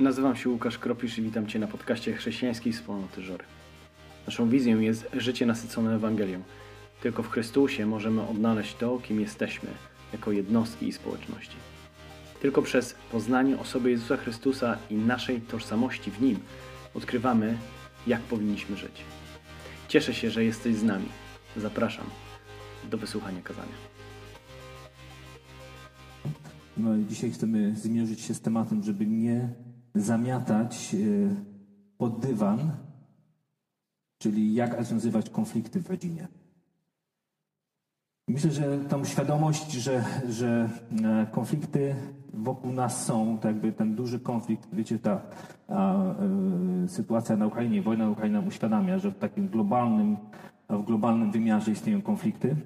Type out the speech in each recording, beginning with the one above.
Nazywam się Łukasz Kropisz i witam Cię na podcaście Chrześcijańskiej Wspólnoty Żory. Naszą wizją jest życie nasycone Ewangelią. Tylko w Chrystusie możemy odnaleźć to, kim jesteśmy, jako jednostki i społeczności. Tylko przez poznanie osoby Jezusa Chrystusa i naszej tożsamości w Nim odkrywamy, jak powinniśmy żyć. Cieszę się, że jesteś z nami. Zapraszam do wysłuchania kazania. No i dzisiaj chcemy zmierzyć się z tematem, żeby nie zamiatać e, pod dywan, czyli jak rozwiązywać konflikty w rodzinie. Myślę, że tą świadomość, że, że e, konflikty wokół nas są, tak jakby ten duży konflikt, wiecie, ta a, y, sytuacja na Ukrainie, wojna na Ukrainie uświadamia, że w takim globalnym, w globalnym wymiarze istnieją konflikty,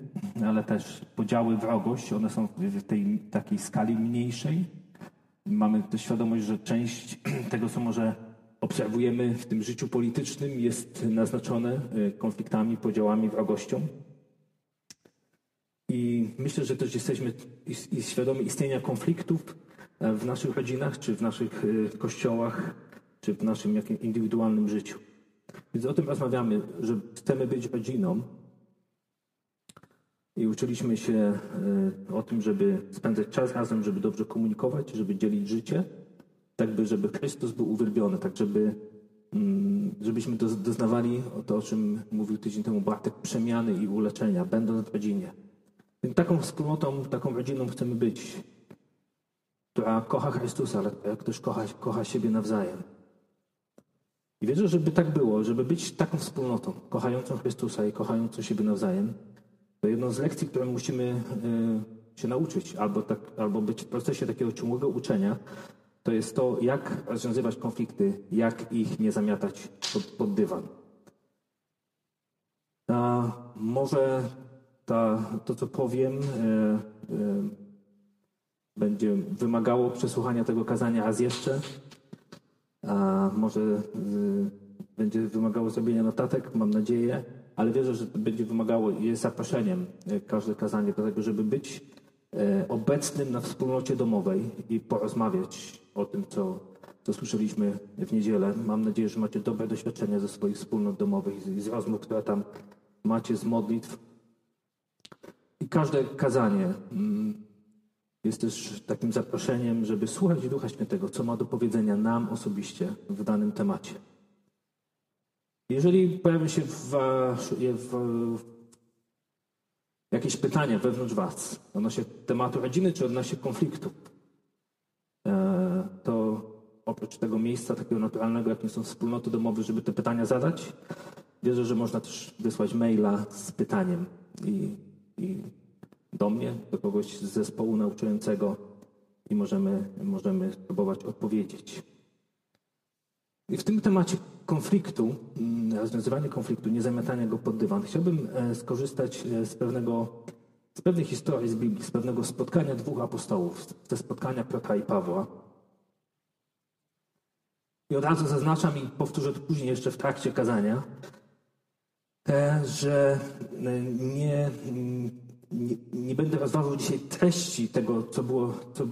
ale też podziały, wrogość, one są w tej takiej skali mniejszej. Mamy też świadomość, że część tego, co może obserwujemy w tym życiu politycznym, jest naznaczone konfliktami, podziałami, wrogością. I myślę, że też jesteśmy świadomi istnienia konfliktów e, w naszych rodzinach, czy w naszych e, kościołach, czy w naszym jakim indywidualnym życiu. Więc o tym rozmawiamy, że chcemy być rodziną. I uczyliśmy się e, o tym, żeby spędzać czas razem, żeby dobrze komunikować, żeby dzielić życie, tak by, żeby Chrystus był uwielbiony, tak żeby mm, żebyśmy doznawali to, o czym mówił tydzień temu Bartek, przemiany i uleczenia, będąc w rodzinie. Więc taką wspólnotą, taką rodziną chcemy być, która kocha Chrystusa, ale też kocha, kocha siebie nawzajem. I wierzę, żeby tak było, żeby być taką wspólnotą, kochającą Chrystusa i kochającą siebie nawzajem, jedną z lekcji, którą musimy y, się nauczyć, albo, tak, albo być w procesie takiego ciągłego uczenia, to jest to, jak rozwiązywać konflikty, jak ich nie zamiatać pod, pod dywan. A może ta, to, co powiem, e, e, będzie wymagało przesłuchania tego kazania raz jeszcze, a może e, będzie wymagało zrobienia notatek, mam nadzieję, ale wierzę, że będzie wymagało, jest zaproszeniem każde kazanie do tego, żeby być obecnym na wspólnocie domowej i porozmawiać o tym, co, co słyszeliśmy w niedzielę. Mam nadzieję, że macie dobre doświadczenia ze swoich wspólnot domowych i z rozmów, które tam macie, z modlitw. I każde kazanie mm, jest też takim zaproszeniem, żeby słuchać Ducha Świętego, co ma do powiedzenia nam osobiście w danym temacie. Jeżeli pojawia się w, w, w jakieś pytania wewnątrz Was odnośnie tematu rodziny czy odnośnie konfliktu, e, to oprócz tego miejsca takiego naturalnego, jakim są wspólnoty domowe, żeby te pytania zadać, wierzę, że można też wysłać maila z pytaniem i i do mnie, do kogoś z zespołu nauczającego i możemy, możemy spróbować odpowiedzieć. I w tym temacie konfliktu, mm, rozwiązywania konfliktu, nie zamiatania go pod dywan, chciałbym e, skorzystać e, z pewnego, z pewnej historii z Biblii, z pewnego spotkania dwóch apostołów, ze spotkania Piotra i Pawła. I od razu zaznaczam i powtórzę to później jeszcze w trakcie kazania, E, że nie, nie, nie, będę rozważał dzisiaj treści tego, co, było, co,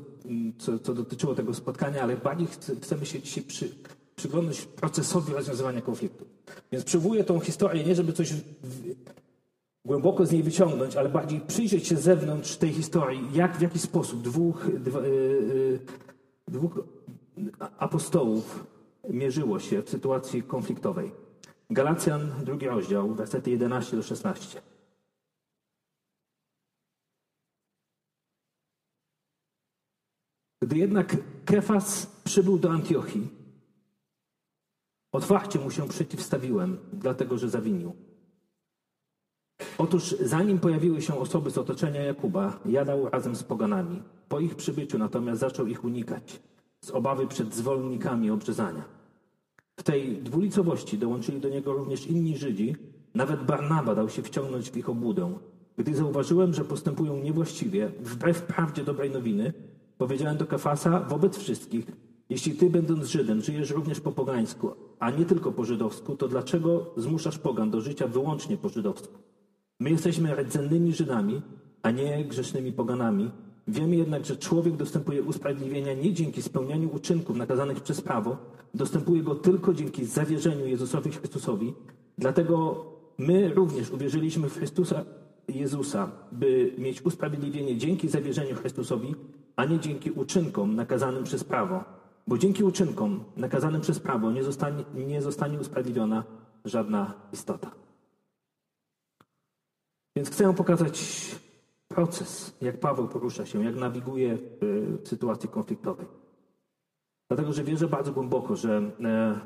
co, co dotyczyło tego spotkania, ale bardziej chcemy się dzisiaj przy, przyglądać procesowi rozwiązywania konfliktu. Więc przywołuję tą historię nie, żeby coś głęboko z niej wyciągnąć, ale bardziej przyjrzeć się zewnątrz tej historii, jak w jaki sposób dwóch, dwa, yy, dwóch apostołów mierzyło się w sytuacji konfliktowej. Galacjan, drugi rozdział, wersety 11 do 16. Gdy jednak Kefas przybył do Antiochii, otwarcie mu się przeciwstawiłem, dlatego że zawinił. Otóż zanim pojawiły się osoby z otoczenia Jakuba, jadał razem z poganami. Po ich przybyciu natomiast zaczął ich unikać, z obawy przed zwolnikami obrzezania. W tej dwulicowości dołączyli do niego również inni Żydzi, nawet Barnaba dał się wciągnąć w ich obłudę. Gdy zauważyłem, że postępują niewłaściwie, wbrew prawdzie dobrej nowiny, powiedziałem do Kefasa wobec wszystkich, jeśli ty, będąc Żydem, żyjesz również po pogańsku, a nie tylko po żydowsku, to dlaczego zmuszasz pogan do życia wyłącznie po żydowsku? My jesteśmy rdzennymi Żydami, a nie grzesznymi poganami, Wiemy jednak, że człowiek dostępuje usprawiedliwienia nie dzięki spełnianiu uczynków nakazanych przez prawo, dostępuje go tylko dzięki zawierzeniu Jezusowi Chrystusowi. Dlatego my również uwierzyliśmy w Chrystusa Jezusa, by mieć usprawiedliwienie dzięki zawierzeniu Chrystusowi, a nie dzięki uczynkom nakazanym przez prawo. Bo dzięki uczynkom nakazanym przez prawo nie zostanie, nie zostanie usprawiedliwiona żadna istota. Więc chcę pokazać proces, jak Paweł porusza się, jak nawiguje w sytuacji konfliktowej. Dlatego, że wierzę bardzo głęboko, że e,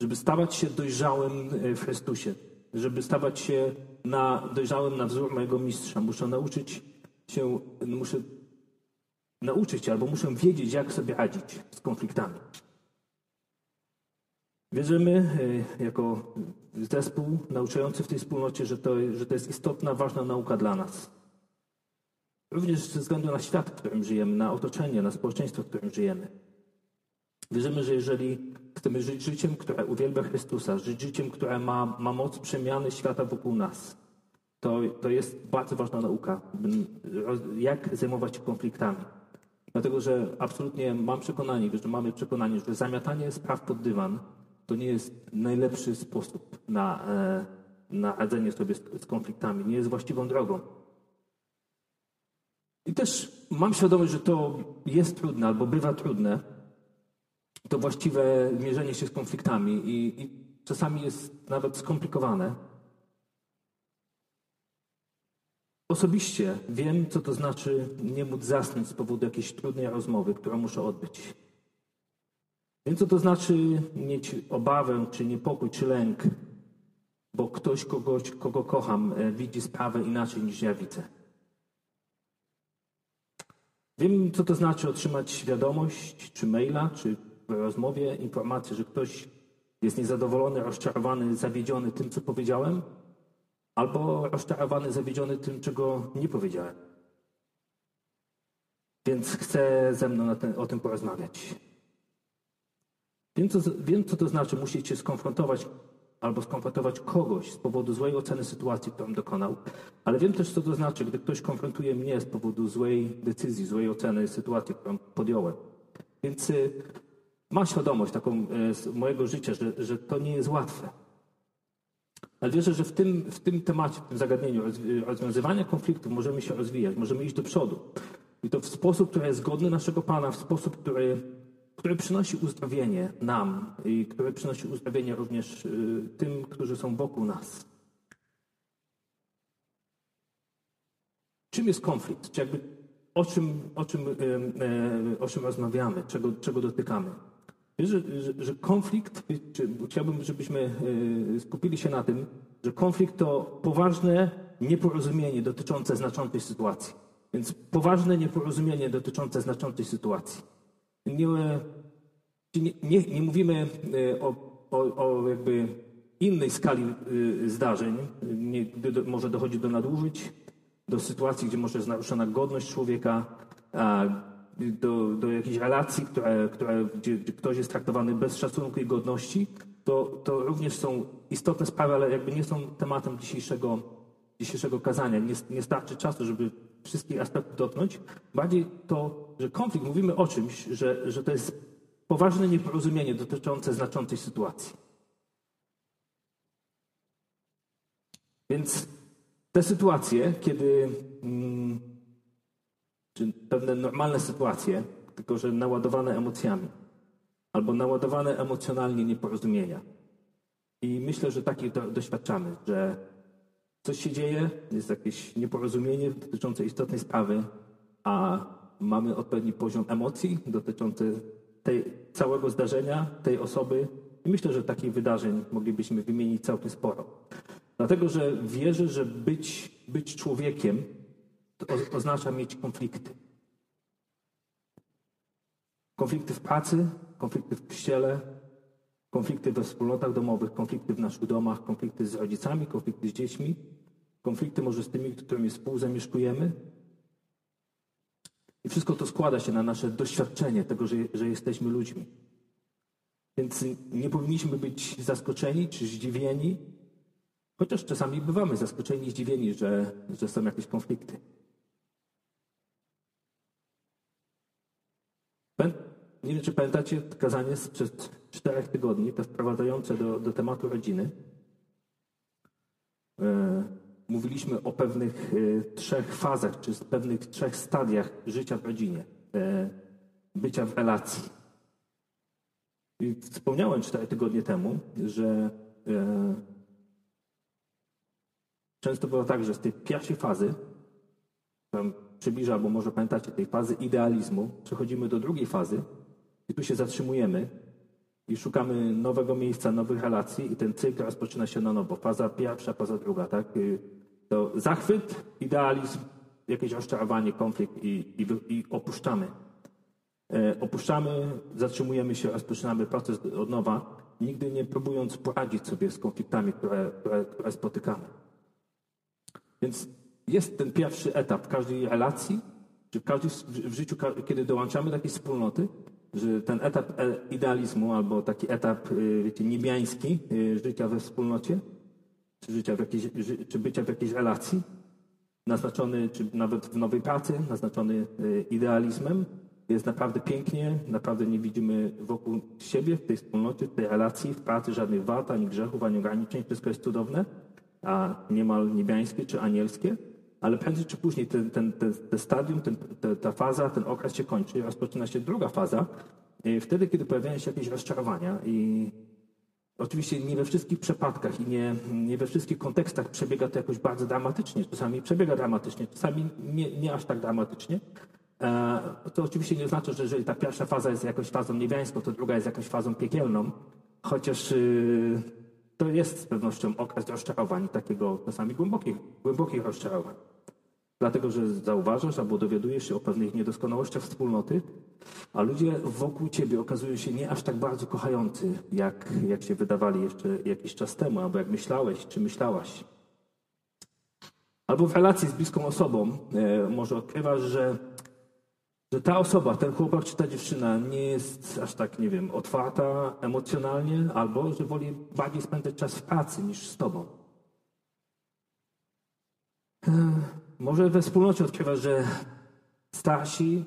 żeby stawać się dojrzałym e, w Chrystusie, żeby stawać się na, dojrzałym na wzór mojego mistrza, muszę nauczyć się, muszę nauczyć albo muszę wiedzieć, jak sobie radzić z konfliktami. Wierzymy e, jako zespół nauczający w tej wspólnocie, że to, że to jest istotna, ważna nauka dla nas. Również ze względu na świat, w którym żyjemy, na otoczenie, na społeczeństwo, w którym żyjemy. Wierzymy, że jeżeli chcemy żyć życiem, które uwielbia Chrystusa, żyć życiem, które ma, ma moc przemiany świata wokół nas, to, to jest bardzo ważna nauka, jak zajmować się konfliktami. Dlatego, że absolutnie mam przekonanie, że mamy przekonanie, że zamiatanie spraw pod dywan to nie jest najlepszy sposób na, e, na radzenie sobie z, z konfliktami, nie jest właściwą drogą. I też mam świadomość, że to jest trudne albo bywa trudne, to właściwe mierzenie się z konfliktami i, i czasami jest nawet skomplikowane. Osobiście wiem, co to znaczy nie móc zasnąć z powodu jakiejś trudnej rozmowy, którą muszę odbyć. Wiem, co to znaczy mieć obawę, czy niepokój, czy lęk, bo ktoś, kogoś, kogo kocham, e, widzi sprawę inaczej niż ja widzę. Wiem, co to znaczy otrzymać wiadomość, czy maila, czy w rozmowie informację, że ktoś jest niezadowolony, rozczarowany, zawiedziony tym, co powiedziałem, albo rozczarowany, zawiedziony tym, czego nie powiedziałem. Więc chce ze mną ten, o tym porozmawiać. Wiem co, wiem, co to znaczy musieć się skonfrontować albo skonfrontować kogoś z powodu złej oceny sytuacji, którą dokonał, ale wiem też, co to znaczy, gdy ktoś konfrontuje mnie z powodu złej decyzji, złej oceny sytuacji, którą podjąłem. Więc y, mam świadomość taką y, z mojego życia, że, że to nie jest łatwe. Ale wierzę, że w tym, w tym temacie, w tym zagadnieniu rozwiązywania konfliktów możemy się rozwijać, możemy iść do przodu. I to w sposób, który jest godny naszego Pana, w sposób, który który przynosi uzdrowienie nam i który przynosi uzdrowienie również y, tym, którzy są wokół nas. Czym jest konflikt? Czy jakby o czym, o czym, y, y, o czym rozmawiamy, czego, czego dotykamy? Że, że, że konflikt, chciałbym, żebyśmy skupili się na tym, że konflikt to poważne nieporozumienie dotyczące znaczącej sytuacji. Więc poważne nieporozumienie dotyczące znaczącej sytuacji. Nie, nie, nie, nie mówimy e, o, o, o, jakby innej skali e, zdarzeń, nie, gdy może dochodzi do nadużyć, do sytuacji, gdzie może jest naruszona godność człowieka, do, do jakiejś relacji, które, które, gdzie, gdzie ktoś jest traktowany bez szacunku i godności, to, to również są istotne sprawy, ale jakby nie są tematem dzisiejszego, dzisiejszego kazania. Nie, nie starczy czasu, żeby wszystkich aspektów dotknąć. Bardziej to, że konflikt, mówimy o czymś, że, że to jest poważne nieporozumienie dotyczące znaczącej sytuacji. Więc te sytuacje, kiedy mm, czy pewne normalne sytuacje, tylko że naładowane emocjami, albo naładowane emocjonalnie nieporozumienia. I myślę, że takich do, doświadczamy, że coś się dzieje, jest jakieś nieporozumienie dotyczące istotnej sprawy, a mamy odpowiedni poziom emocji dotyczący tej, całego zdarzenia, tej osoby. I myślę, że takich wydarzeń moglibyśmy wymienić całkiem sporo. Dlatego, że wierzę, że być, być człowiekiem to oznacza mieć konflikty. Konflikty w pracy, konflikty w kościele, konflikty we wspólnotach domowych, konflikty w naszych domach, konflikty z rodzicami, konflikty z dziećmi, konflikty może z tymi, którymi współzamieszkujemy. I wszystko to składa się na nasze doświadczenie tego, że, że jesteśmy ludźmi. Więc nie powinniśmy być zaskoczeni czy zdziwieni, chociaż czasami bywamy zaskoczeni i zdziwieni, że, że są jakieś konflikty. Nie wiem, czy pamiętacie kazanie sprzed czterech tygodni, to wprowadzające do, do tematu rodziny. E, mówiliśmy o pewnych e, trzech fazach, czy pewnych trzech stadiach życia w rodzinie, e, bycia w relacji. I wspomniałem cztery tygodnie temu, że często było tak, że z tej pierwszej fazy, tam przybliża, albo może pamiętacie tej fazy idealizmu, przechodzimy do drugiej fazy i tu się zatrzymujemy i szukamy nowego miejsca, nowych relacji i ten cykl rozpoczyna się na nowo. Faza pierwsza, faza druga, tak? To zachwyt, idealizm, jakieś rozczarowanie, konflikt i, i, i opuszczamy. E, opuszczamy, zatrzymujemy się, rozpoczynamy proces od nowa, nigdy nie próbując poradzić sobie z konfliktami, które, które, które spotykamy. Więc jest ten pierwszy etap każdej relacji, czy w, każdej, w życiu, kiedy dołączamy do jakiejś wspólnoty, że ten etap e, idealizmu albo taki etap, y, wiecie, niebiański y, życia we wspólnocie, czy, życia w jakiejś, czy bycia w jakiejś relacji, naznaczony, czy nawet w nowej pracy, naznaczony y, idealizmem, jest naprawdę pięknie, naprawdę nie widzimy wokół siebie, w tej wspólnocie, w tej relacji, w pracy żadnych wad, ani grzechów, ani ograniczeń, wszystko jest cudowne, a niemal niebiańskie czy anielskie ale prędzej czy później ten, ten, ten, ten stadium, ten, te, ta faza, ten okres się kończy rozpoczyna się druga faza, wtedy, kiedy pojawiają się jakieś rozczarowania i oczywiście nie we wszystkich przypadkach i nie, nie we wszystkich kontekstach przebiega to jakoś bardzo dramatycznie. Czasami przebiega dramatycznie, czasami nie, nie aż tak dramatycznie. E, to oczywiście nie oznacza, że jeżeli ta pierwsza faza jest jakąś fazą niebiańską, to druga jest jakąś fazą piekielną, chociaż y, to jest z pewnością okres rozczarowań, takiego czasami głębokich, głębokich rozczarowań. Dlatego, że zauważasz albo dowiadujesz się o pewnych niedoskonałościach wspólnoty, a ludzie wokół ciebie okazują się nie aż tak bardzo kochający, jak, jak się wydawali jeszcze jakiś czas temu, albo jak myślałeś, czy myślałaś. Albo w relacji z bliską osobą e, może odkrywasz, że, że ta osoba, ten chłopak czy ta dziewczyna nie jest aż tak, nie wiem, otwarta emocjonalnie, albo że woli bardziej spędzać czas w pracy niż z tobą. E, może we wspólnocie odkrywasz, że starsi,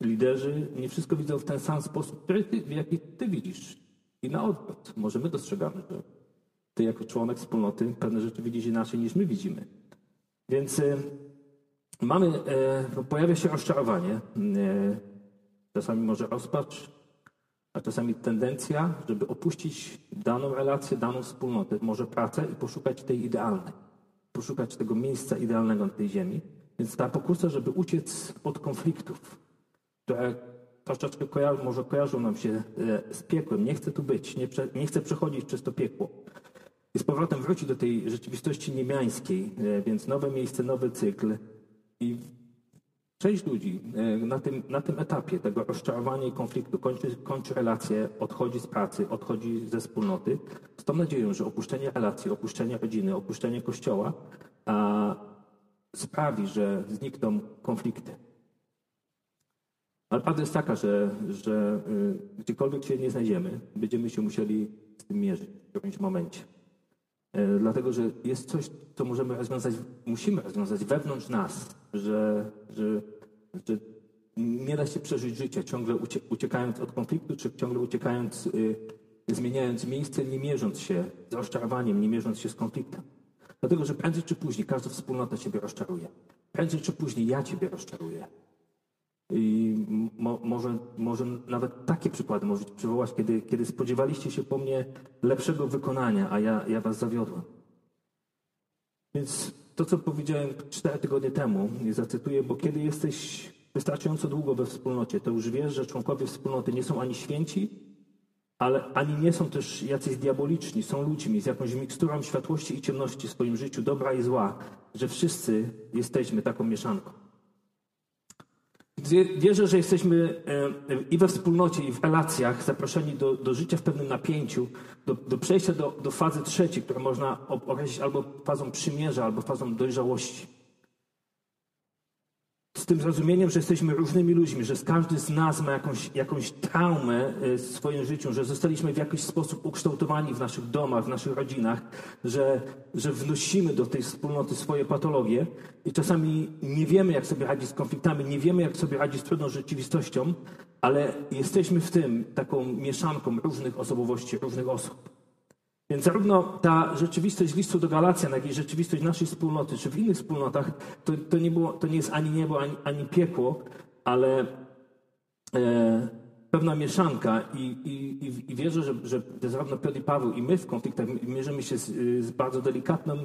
liderzy nie wszystko widzą w ten sam sposób, w jaki ty widzisz. I na odwrót. Może my dostrzegamy, że ty jako członek wspólnoty pewne rzeczy widzisz inaczej niż my widzimy. Więc y, mamy, y, pojawia się rozczarowanie, y, czasami może rozpacz, a czasami tendencja, żeby opuścić daną relację, daną wspólnotę, może pracę i poszukać tej idealnej poszukać tego miejsca idealnego na tej ziemi. Więc ta pokusa, żeby uciec od konfliktów, które troszeczkę kojarzą, może kojarzą nam się e, z piekłem. Nie chcę tu być, nie, prze, nie chcę przechodzić przez to piekło. I z powrotem wróci do tej rzeczywistości niemiańskiej, e, więc nowe miejsce, nowy cykl. I Część ludzi e, na tym, na tym etapie tego rozczarowania i konfliktu kończy, kończy relację, odchodzi z pracy, odchodzi ze wspólnoty z tą nadzieją, że opuszczenie relacji, opuszczenie rodziny, opuszczenie kościoła a, sprawi, że znikną konflikty. Ale prawda jest taka, że, że y, gdziekolwiek się nie znajdziemy, będziemy się musieli z tym mierzyć w którymś momencie. Y, dlatego, że jest coś, co możemy rozwiązać, musimy rozwiązać wewnątrz nas, że, że że nie da się przeżyć życia ciągle uciekając od konfliktu, czy ciągle uciekając, y, zmieniając miejsce, nie mierząc się z rozczarowaniem, nie mierząc się z konfliktem. Dlatego, że prędzej czy później każda wspólnota Ciebie rozczaruje. Prędzej czy później ja Ciebie rozczaruję. I mo, może, może nawet takie przykłady możecie przywołać, kiedy, kiedy spodziewaliście się po mnie lepszego wykonania, a ja, ja Was zawiodłem. Więc to, co powiedziałem cztery tygodnie temu, zacytuję, bo kiedy jesteś wystarczająco długo we wspólnocie, to już wiesz, że członkowie wspólnoty nie są ani święci, ale ani nie są też jacyś diaboliczni, są ludźmi z jakąś miksturą światłości i ciemności w swoim życiu, dobra i zła, że wszyscy jesteśmy taką mieszanką. Wierzę, że jesteśmy e, i we wspólnocie, i w relacjach zaproszeni do, do życia w pewnym napięciu, do, do przejścia do, do fazy trzeciej, którą można określić albo fazą przymierza, albo fazą dojrzałości. Z tym zrozumieniem, że jesteśmy różnymi ludźmi, że każdy z nas ma jakąś, jakąś traumę w swoim życiu, że zostaliśmy w jakiś sposób ukształtowani w naszych domach, w naszych rodzinach, że, że wnosimy do tej wspólnoty swoje patologie i czasami nie wiemy, jak sobie radzić z konfliktami, nie wiemy, jak sobie radzić z trudną rzeczywistością, ale jesteśmy w tym taką mieszanką różnych osobowości, różnych osób. Więc zarówno ta rzeczywistość listu do Galacjan, jak i rzeczywistość naszej wspólnoty, czy w innych wspólnotach, to, to, nie, było, to nie jest ani niebo, ani, ani piekło, ale e, pewna mieszanka i, i, i, wierzę, że, że zarówno Piotr i Paweł i my w konfliktach mierzymy się z, z bardzo delikatną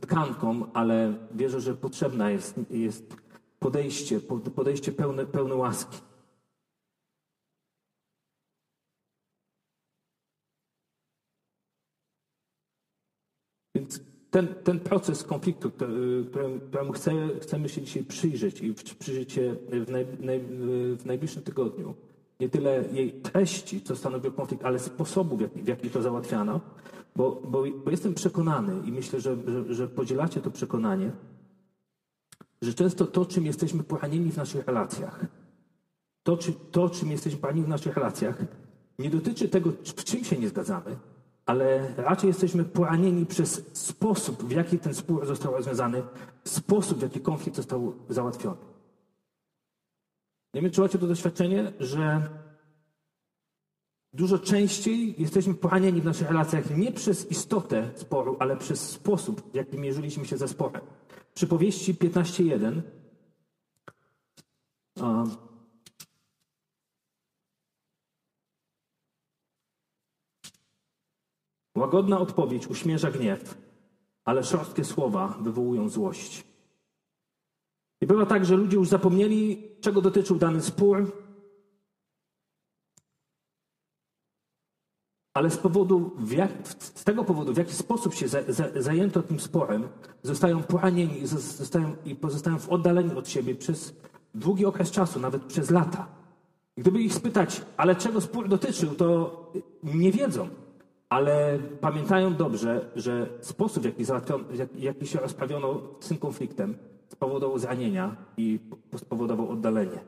tkanką, ale wierzę, że potrzebna jest, jest podejście, podejście pełne, pełne łaski. Więc ten, ten proces konfliktu, któremu chcemy, chcemy się dzisiaj przyjrzeć i przyjrzeć się w, naj, naj, w najbliższym tygodniu, nie tyle jej treści, co stanowił konflikt, ale sposobu, w jaki, w jaki to załatwiano, bo, bo, bo, jestem przekonany i myślę, że, że, że podzielacie to przekonanie, że często to, czym jesteśmy poranieni w naszych relacjach, to, czy, to czym jesteśmy poranieni w naszych relacjach, nie dotyczy tego, w czym się nie zgadzamy, ale raczej jesteśmy poranieni przez sposób, w jaki ten spór został rozwiązany, sposób, w jaki konflikt został załatwiony. Nie wiem, czy macie to doświadczenie, że dużo częściej jesteśmy poranieni w naszych relacjach nie przez istotę sporu, ale przez sposób, w jaki mierzyliśmy się ze sporem. Przy powieści 15.1 Łagodna odpowiedź uśmierza gniew, ale szorstkie słowa wywołują złość. I było tak, że ludzie już zapomnieli, czego dotyczył dany spór, ale z, powodu, jak, z tego powodu, w jaki sposób się za, za, zajęto tym sporem, zostają poranieni zostają, i pozostają w oddaleniu od siebie przez długi okres czasu, nawet przez lata. Gdyby ich spytać, ale czego spór dotyczył, to nie wiedzą ale pamiętają dobrze, że sposób, w jaki, jaki się rozprawiono z tym konfliktem, spowodował zranienia i spowodował oddalenie.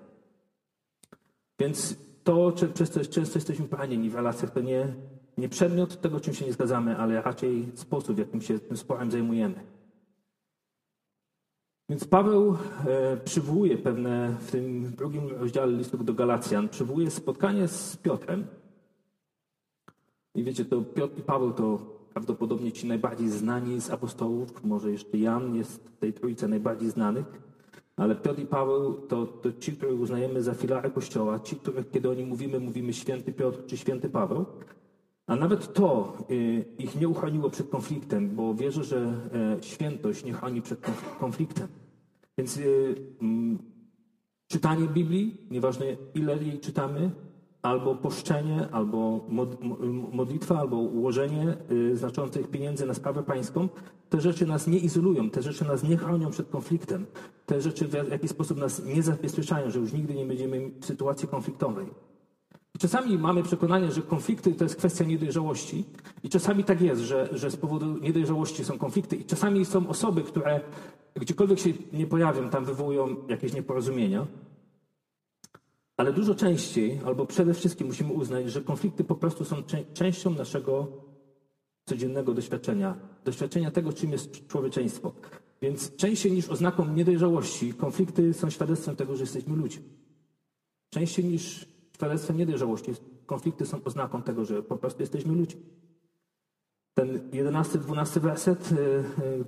Więc to, przez co często jesteśmy poranieni w relacjach, to nie, nie przedmiot tego, czym się nie zgadzamy, ale raczej sposób, w jakim się tym sporem zajmujemy. Więc Paweł e, przywołuje pewne, w tym drugim rozdziale listu do Galacjan, przywołuje spotkanie z Piotrem, i wiecie, to Piotr i Paweł to prawdopodobnie ci najbardziej znani z apostołów, może jeszcze Jan jest w tej trójce najbardziej znanych, ale Piotr i Paweł to, to ci, których uznajemy za filary Kościoła, ci, których kiedy o nich mówimy, mówimy święty Piotr czy święty Paweł. A nawet to y, ich nie uchroniło przed konfliktem, bo wierzę, że y, świętość nie chroni przed konfliktem. Więc y, czytanie Biblii, nieważne ile jej czytamy, albo poszczenie, albo modlitwa, albo ułożenie y, znaczących pieniędzy na sprawę pańską, te rzeczy nas nie izolują, te rzeczy nas nie chronią przed konfliktem, te rzeczy w jakiś sposób nas nie zabezpieczają, że już nigdy nie będziemy w sytuacji konfliktowej. Czasami mamy przekonanie, że konflikty to jest kwestia niedojrzałości i czasami tak jest, że, że z powodu niedojrzałości są konflikty i czasami są osoby, które gdziekolwiek się nie pojawią, tam wywołują jakieś nieporozumienia. Ale dużo częściej, albo przede wszystkim musimy uznać, że konflikty po prostu są częścią naszego codziennego doświadczenia, doświadczenia tego, czym jest człowieczeństwo. Więc częściej niż oznaką niedojrzałości, konflikty są świadectwem tego, że jesteśmy ludźmi. Częściej niż świadectwem niedojrzałości, konflikty są oznaką tego, że po prostu jesteśmy ludźmi. Ten 11-12 werset y,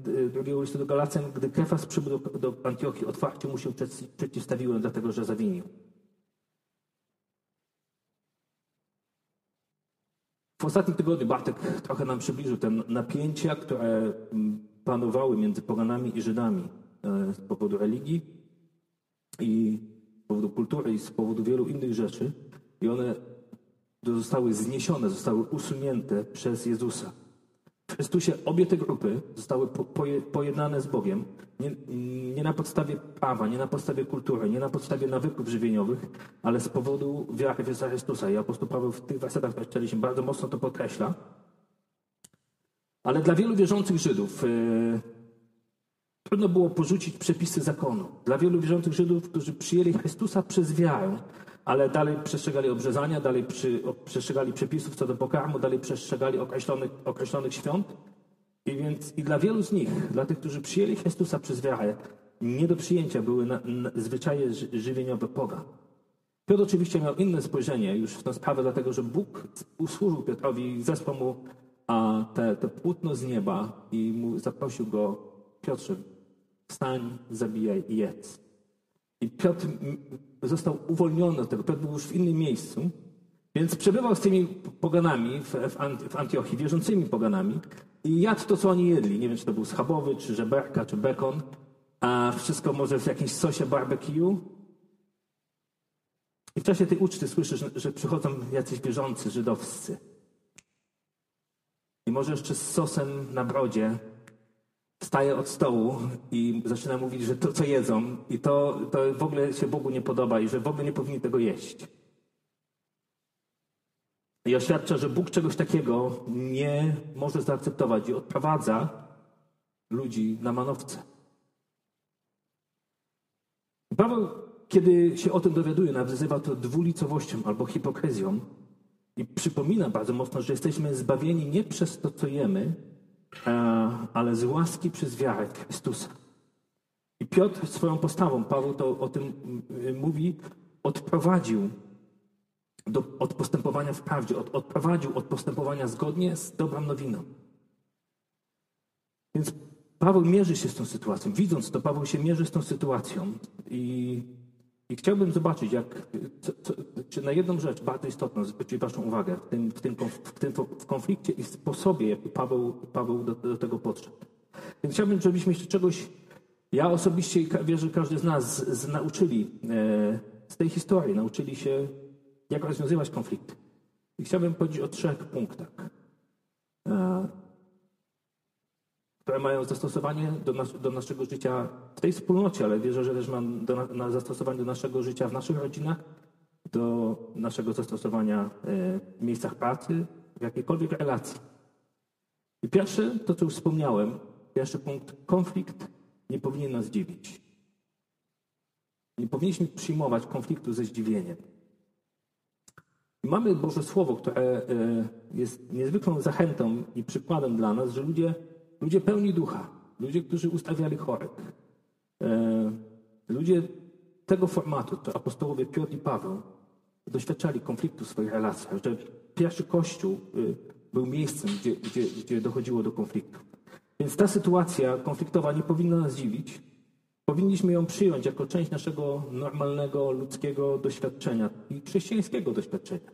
y, drugiego listu do Galacjan, gdy Kefas przybył do, do Antiochii, otwarcie mu się przeciwstawiłem, dlatego że zawinił. W ostatnim tygodniu Bartek trochę nam przybliżył te napięcia, które mm, panowały między poganami i Żydami e, z powodu religii i z powodu kultury i z powodu wielu innych rzeczy. I one zostały zniesione, zostały usunięte przez Jezusa. W Chrystusie obie te grupy zostały pojednane z Bogiem nie, nie, na podstawie prawa, nie na podstawie kultury, nie na podstawie nawyków żywieniowych, ale z powodu wiary w Jezusa Chrystusa. I apostoł Paweł w tych wersetach, które czytaliśmy, bardzo mocno to podkreśla. Ale dla wielu wierzących Żydów, y, Trudno było porzucić przepisy zakonu. Dla wielu wierzących Żydów, którzy przyjęli Chrystusa przez wiarę, ale dalej przestrzegali obrzezania, dalej przy, przestrzegali przepisów co do pokarmu, dalej przestrzegali określonych, określonych świąt. I więc i dla wielu z nich, dla tych, którzy przyjęli Chrystusa przez wiarę, nie do przyjęcia były na, na, zwyczaje żywieniowe poga. Piotr oczywiście miał inne spojrzenie już w tę sprawę, dlatego że Bóg usłużył Piotrowi i zesłał mu a, te, te płótno z nieba i mu zaprosił go, Piotrze, wstań, zabijaj i jedz. I Piotr został uwolniony od tego. Piotr był już w innym miejscu, więc przebywał z tymi poganami w, Antiochii, wierzącymi poganami i jadł to, co oni jedli. Nie wiem, czy to był schabowy, czy żeberka, czy bekon, a wszystko może w jakimś sosie barbecue. I w czasie tej uczty słyszysz, że przychodzą jacyś wierzący żydowscy. I może jeszcze z sosem na brodzie wstaje od stołu i zaczyna mówić, że to, co jedzą, i to, to w ogóle się Bogu nie podoba i że w ogóle nie powinni tego jeść. I oświadcza, że Bóg czegoś takiego nie może zaakceptować i odprowadza ludzi na manowce. Paweł, kiedy się o tym dowiaduje, nazywa to dwulicowością albo hipokryzją i przypomina bardzo mocno, że jesteśmy zbawieni nie przez to, co jemy, ale z łaski przez wiarę Chrystusa. I Piotr swoją postawą, Paweł to o tym mówi, odprowadził do, od postępowania w prawdzie, od, odprowadził od postępowania zgodnie z dobrą nowiną. Więc Paweł mierzy się z tą sytuacją. Widząc to, Paweł się mierzy z tą sytuacją i, i chciałbym zobaczyć, jak, co, co, czy na jedną rzecz bardzo istotną zwrócić Waszą uwagę w tym, w tym, w tym w konflikcie i sposobie, jaki Paweł, Paweł do, do tego podszedł. Więc chciałbym, żebyśmy się czegoś, ja osobiście wierzę, że każdy z nas z, z nauczyli e, z tej historii, nauczyli się jak rozwiązywać konflikty. I chciałbym powiedzieć o trzech punktach, e, które mają zastosowanie do, nas, do, naszego życia w tej wspólnocie, ale wierzę, że też mam do, na zastosowanie do naszego życia w naszych rodzinach, do naszego zastosowania e, w miejscach pracy, w jakiejkolwiek relacji. I pierwsze, to co już wspomniałem, pierwszy punkt, konflikt nie powinien nas dziwić. Nie powinniśmy przyjmować konfliktu ze zdziwieniem. Mamy Boże Słowo, które e, jest niezwykłą zachętą i przykładem dla nas, że ludzie, ludzie pełni ducha, ludzie, którzy ustawiali chorych, e, ludzie tego formatu, to apostołowie Piotr i Paweł, doświadczali konfliktu w swoich relacjach, że pierwszy Kościół e, był miejscem, gdzie, gdzie, gdzie dochodziło do konfliktu. Więc ta sytuacja konfliktowa nie powinna nas dziwić, Powinniśmy ją przyjąć jako część naszego normalnego ludzkiego doświadczenia i chrześcijańskiego doświadczenia,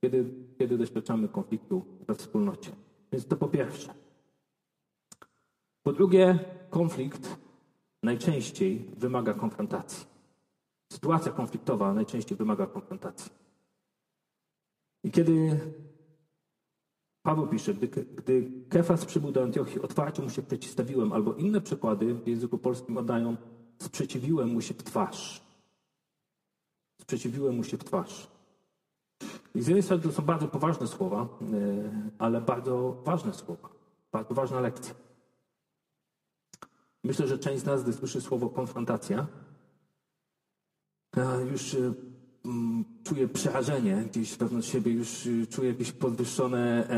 kiedy, kiedy doświadczamy konfliktu we wspólnocie. Więc to po pierwsze. Po drugie, konflikt najczęściej wymaga konfrontacji. Sytuacja konfliktowa najczęściej wymaga konfrontacji. I kiedy Paweł pisze, gdy, gdy Kefas przybył do Antiochii, otwarcie mu się przeciwstawiłem, albo inne przykłady w języku polskim oddają Sprzeciwiłem mu się w twarz. Sprzeciwiłem mu się w twarz. I z jednej strony to są bardzo poważne słowa, e, ale bardzo ważne słowa, bardzo ważna lekcja. Myślę, że część z nas, gdy słyszy słowo konfrontacja, e, już e, czuje przerażenie gdzieś wewnątrz siebie, już czuje jakiś podwyższony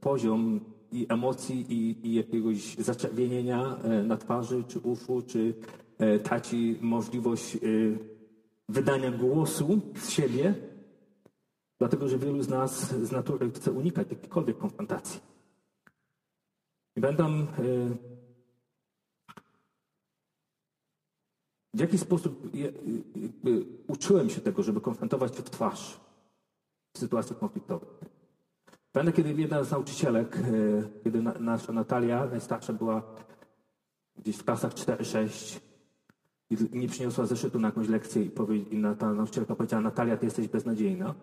poziom i emocji, i, i jakiegoś zaczerwienienia e, na twarzy, czy uszu, czy e, traci możliwość e, wydania głosu z siebie, dlatego że wielu z nas z natury chce unikać jakiejkolwiek konfrontacji. I będę w jaki sposób uczyłem się tego, żeby konfrontować się w twarz w sytuacjach konfliktowych. Pamiętam, kiedy jedna z nauczycielek, e, kiedy nasza Natalia, najstarsza, była gdzieś w klasach 4-6 i nie przyniosła zeszytu na jakąś lekcję i, i ta nauczycielka powiedziała, Natalia, ty jesteś beznadziejna.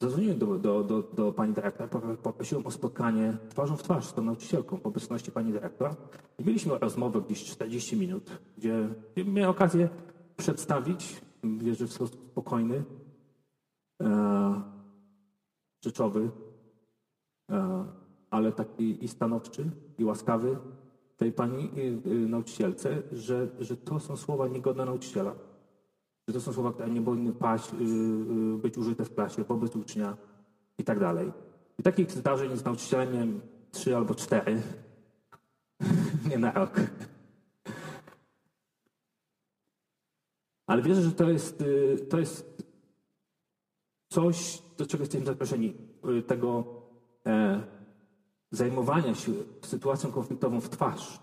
Zadzwoniłem do, do, do, do pani dyrektor, poprosiłem o spotkanie twarzą w twarz z tą nauczycielką w obecności pani dyrektor. I mieliśmy rozmowę gdzieś 40 minut, gdzie, miałem okazję przedstawić, wierzę w sposób spokojny, e, rzeczowy, E, ale taki i stanowczy, i łaskawy, tej pani y, y, nauczycielce, że, że to są słowa niegodne nauczyciela. Że to są słowa, które nie powinny paść, y, y, być użyte w klasie wobec ucznia i tak dalej. I takich zdarzeń z nauczycielem trzy albo cztery. nie na rok. Ale wierzę, że to jest, y, to jest coś, do czego jesteśmy zaproszeni. Tego e, zajmowania się sytuacją konfliktową w twarz.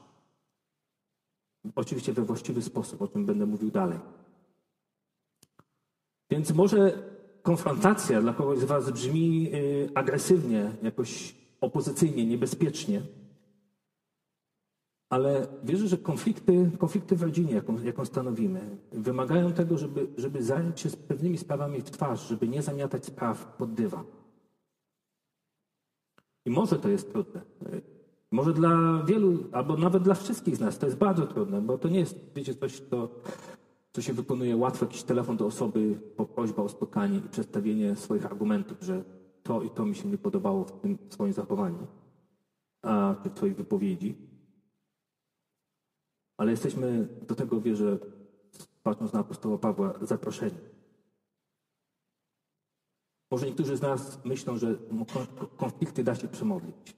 Oczywiście we właściwy sposób, o czym będę mówił dalej. Więc może konfrontacja dla kogoś z Was brzmi y, agresywnie, jakoś opozycyjnie, niebezpiecznie. Ale wierzę, że konflikty, konflikty w rodzinie, jaką, jaką stanowimy, wymagają tego, żeby, żeby zająć się z pewnymi sprawami w twarz, żeby nie zamiatać spraw pod dywan. I może to jest trudne. Może dla wielu, albo nawet dla wszystkich z nas to jest bardzo trudne, bo to nie jest, wiecie, coś, co, co się wykonuje łatwo, jakiś telefon do osoby po prośba o spotkanie i przedstawienie swoich argumentów, że to i to mi się nie podobało w tym swoim zachowaniu, a czy w twojej wypowiedzi. Ale jesteśmy do tego, wierzę, patrząc na apostoła Pawła, zaproszeni. Może niektórzy z nas myślą, że kon- konflikty da się przemodlić.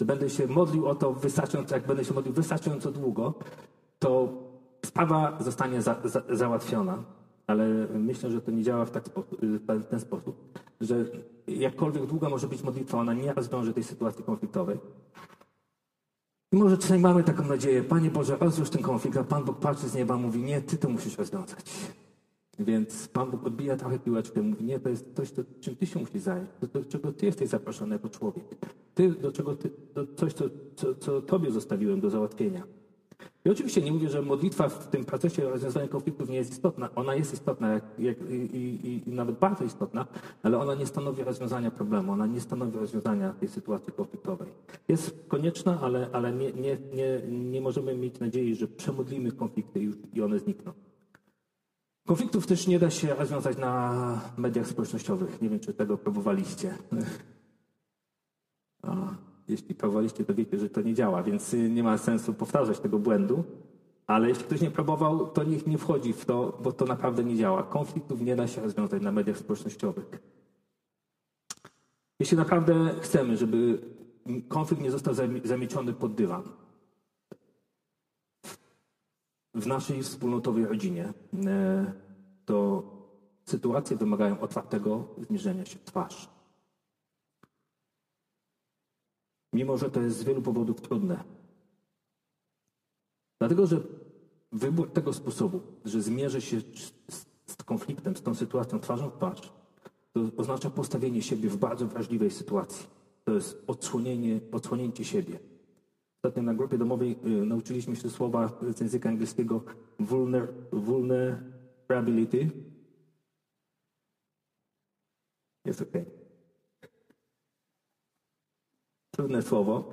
Że będę się modlił o to wystarczająco, jak będę się modlił wystarczająco długo, to sprawa zostanie za, za, załatwiona. Ale myślę, że to nie działa w, tak w ten sposób, że jakkolwiek długa może być modlitwa, ona nie rozwiąże tej sytuacji konfliktowej. I może czasami mamy taką nadzieję, Panie Boże, rozwiąż ten konflikt, a Pan Bóg patrzy z nieba mówi, nie, Ty to musisz rozwiązać. Więc Pan Bóg odbija trochę piłeczkę, mówi, nie, to jest coś, to, czym Ty się musisz zająć, do, do czego Ty jesteś zaproszony jako człowiek. Ty, do czego ty, do coś, co, co, co Tobie zostawiłem do załatwienia. I oczywiście nie mówię, że modlitwa w tym procesie rozwiązania konfliktów nie jest istotna. Ona jest istotna jak, jak, i, i, nawet bardzo istotna, ale ona nie stanowi rozwiązania problemu, ona nie stanowi rozwiązania tej sytuacji konfliktowej. Jest konieczna, ale, ale nie, nie, nie, nie możemy mieć nadziei, że przemodlimy konflikty już i one znikną. Konfliktów też nie da się rozwiązać na mediach społecznościowych. Nie wiem, czy tego próbowaliście. jeśli próbowaliście, to wiecie, że to nie działa, więc y, nie ma sensu powtarzać tego błędu. Ale jeśli ktoś nie próbował, to niech nie wchodzi w to, bo to naprawdę nie działa. Konfliktów nie da się rozwiązać na mediach społecznościowych. Jeśli naprawdę chcemy, żeby konflikt nie został zami- zamieciony pod dywan, w naszej wspólnotowej rodzinie, e, to sytuacje wymagają otwartego zmierzenia się twarz. Mimo, że to jest z wielu powodów trudne. Dlatego, że wybór tego sposobu, że zmierzę się z, z konfliktem, z tą sytuacją twarzą w twarz, to oznacza postawienie siebie w bardzo wrażliwej sytuacji. To jest odsłonienie, odsłonięcie siebie. Ostatnio na grupie domowej y, nauczyliśmy się słowa z języka angielskiego vulner, vulnerability. Jest ok. Trudne słowo.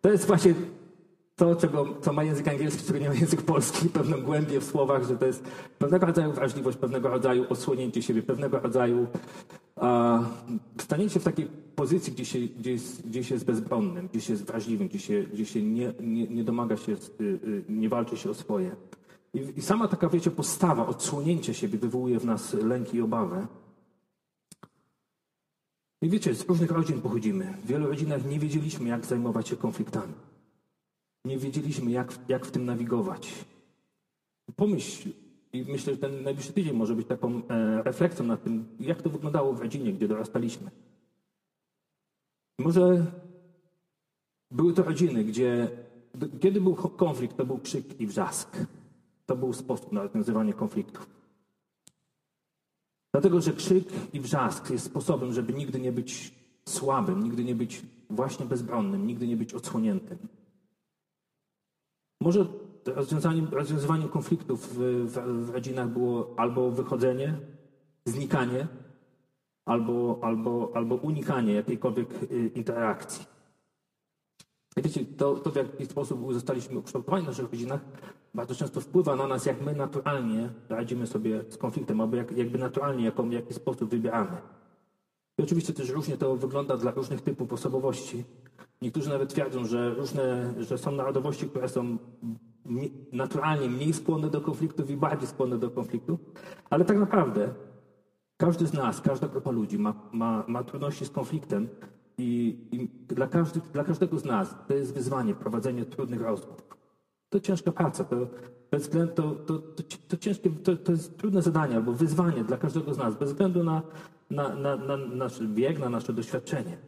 To jest właśnie to, czego, co ma język angielski, czego nie ma język polski, pewną głębię w słowach, że to jest pewnego rodzaju wrażliwość, pewnego rodzaju odsłonięcie siebie, pewnego rodzaju a, w takiej pozycji, gdzie się, gdzie, jest, gdzie się jest bezbronnym, gdzie się jest wrażliwym, gdzie się, gdzie się nie, nie, nie domaga się, y, y, nie walczy się o swoje. I, I sama taka, wiecie, postawa, odsłonięcie siebie wywołuje w nas lęk i obawę. I wiecie, z różnych rodzin pochodzimy. W wielu rodzinach nie wiedzieliśmy, jak zajmować się konfliktami. Nie wiedzieliśmy, jak, jak w tym nawigować. Pomyśl, i myślę, że ten najbliższy tydzień może być taką e, refleksją nad tym, jak to wyglądało w rodzinie, gdzie dorastaliśmy. Może były to rodziny, gdzie kiedy był konflikt, to był krzyk i wrzask. To był sposób na rozwiązywanie konfliktów. Dlatego, że krzyk i wrzask jest sposobem, żeby nigdy nie być słabym, nigdy nie być właśnie bezbronnym, nigdy nie być odsłoniętym. Może rozwiązaniem, konfliktów w, w, w rodzinach było albo wychodzenie, znikanie, albo, albo, albo unikanie jakiejkolwiek y, interakcji. Wiecie, to, to w jaki sposób zostaliśmy ukształtowani w naszych rodzinach, bardzo często wpływa na nas, jak my naturalnie radzimy sobie z konfliktem, albo jak, jakby naturalnie, jaką, w jaki sposób wybieramy. I oczywiście też różnie to wygląda dla różnych typów osobowości, Niektórzy nawet twierdzą, że różne, że są narodowości, które są naturalnie mniej skłonne do konfliktów i bardziej skłonne do konfliktów, ale tak naprawdę każdy z nas, każda grupa ludzi ma, ma, ma trudności z konfliktem i, i dla, każdy, dla każdego z nas to jest wyzwanie prowadzenie trudnych rozmów. To ciężka praca, to, bez względu, to, to, to, to ciężkie, to, to jest trudne zadanie albo wyzwanie dla każdego z nas, bez względu na, na, na, na nasz wiek, na nasze doświadczenie.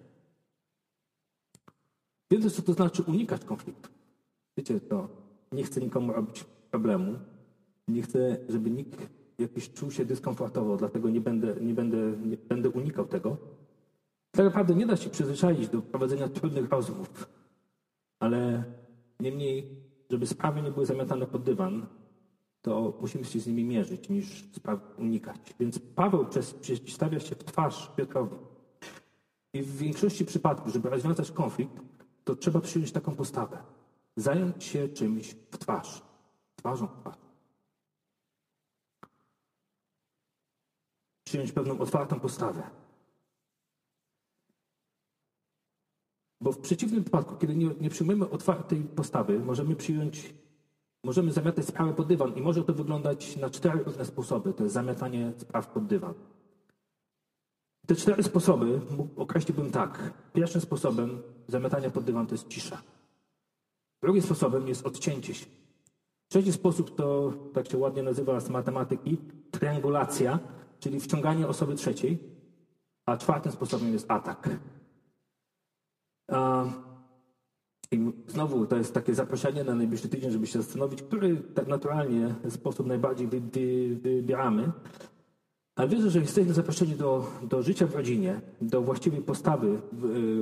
Wiecie, co to znaczy unikać konfliktu. Wiecie, to nie chcę nikomu robić problemu, nie chcę, żeby nikt jakiś czuł się dyskomfortowo, dlatego nie będę, nie będę, nie będę unikał tego. Tak naprawdę nie da się przyzwyczaić do prowadzenia trudnych rozmów, ale niemniej, żeby sprawy nie były zamiatane pod dywan, to musimy się z nimi mierzyć, niż spraw unikać. Więc Paweł przeciwstawia się w twarz Piotrowi. I w większości przypadków, żeby rozwiązać konflikt, to trzeba przyjąć taką postawę. Zająć się czymś w twarz. Twarzą w twarz. Przyjąć pewną otwartą postawę. Bo w przeciwnym wypadku, kiedy nie, nie przyjmujemy otwartej postawy, możemy przyjąć, możemy zamiatać sprawę pod dywan i może to wyglądać na cztery różne sposoby. To jest zamiatanie spraw pod dywan. Te cztery sposoby określiłbym tak. Pierwszym sposobem zamiatania pod dywan to jest cisza. Drugim sposobem jest odcięcie się. Trzeci sposób to, tak się ładnie nazywa z matematyki, triangulacja, czyli wciąganie osoby trzeciej. A czwartym sposobem jest atak. I znowu to jest takie zaproszenie na najbliższy tydzień, żeby się zastanowić, który tak naturalnie sposób najbardziej wybieramy. Ale wierzę, że jesteśmy zaproszeni do, do życia w rodzinie, do właściwej postawy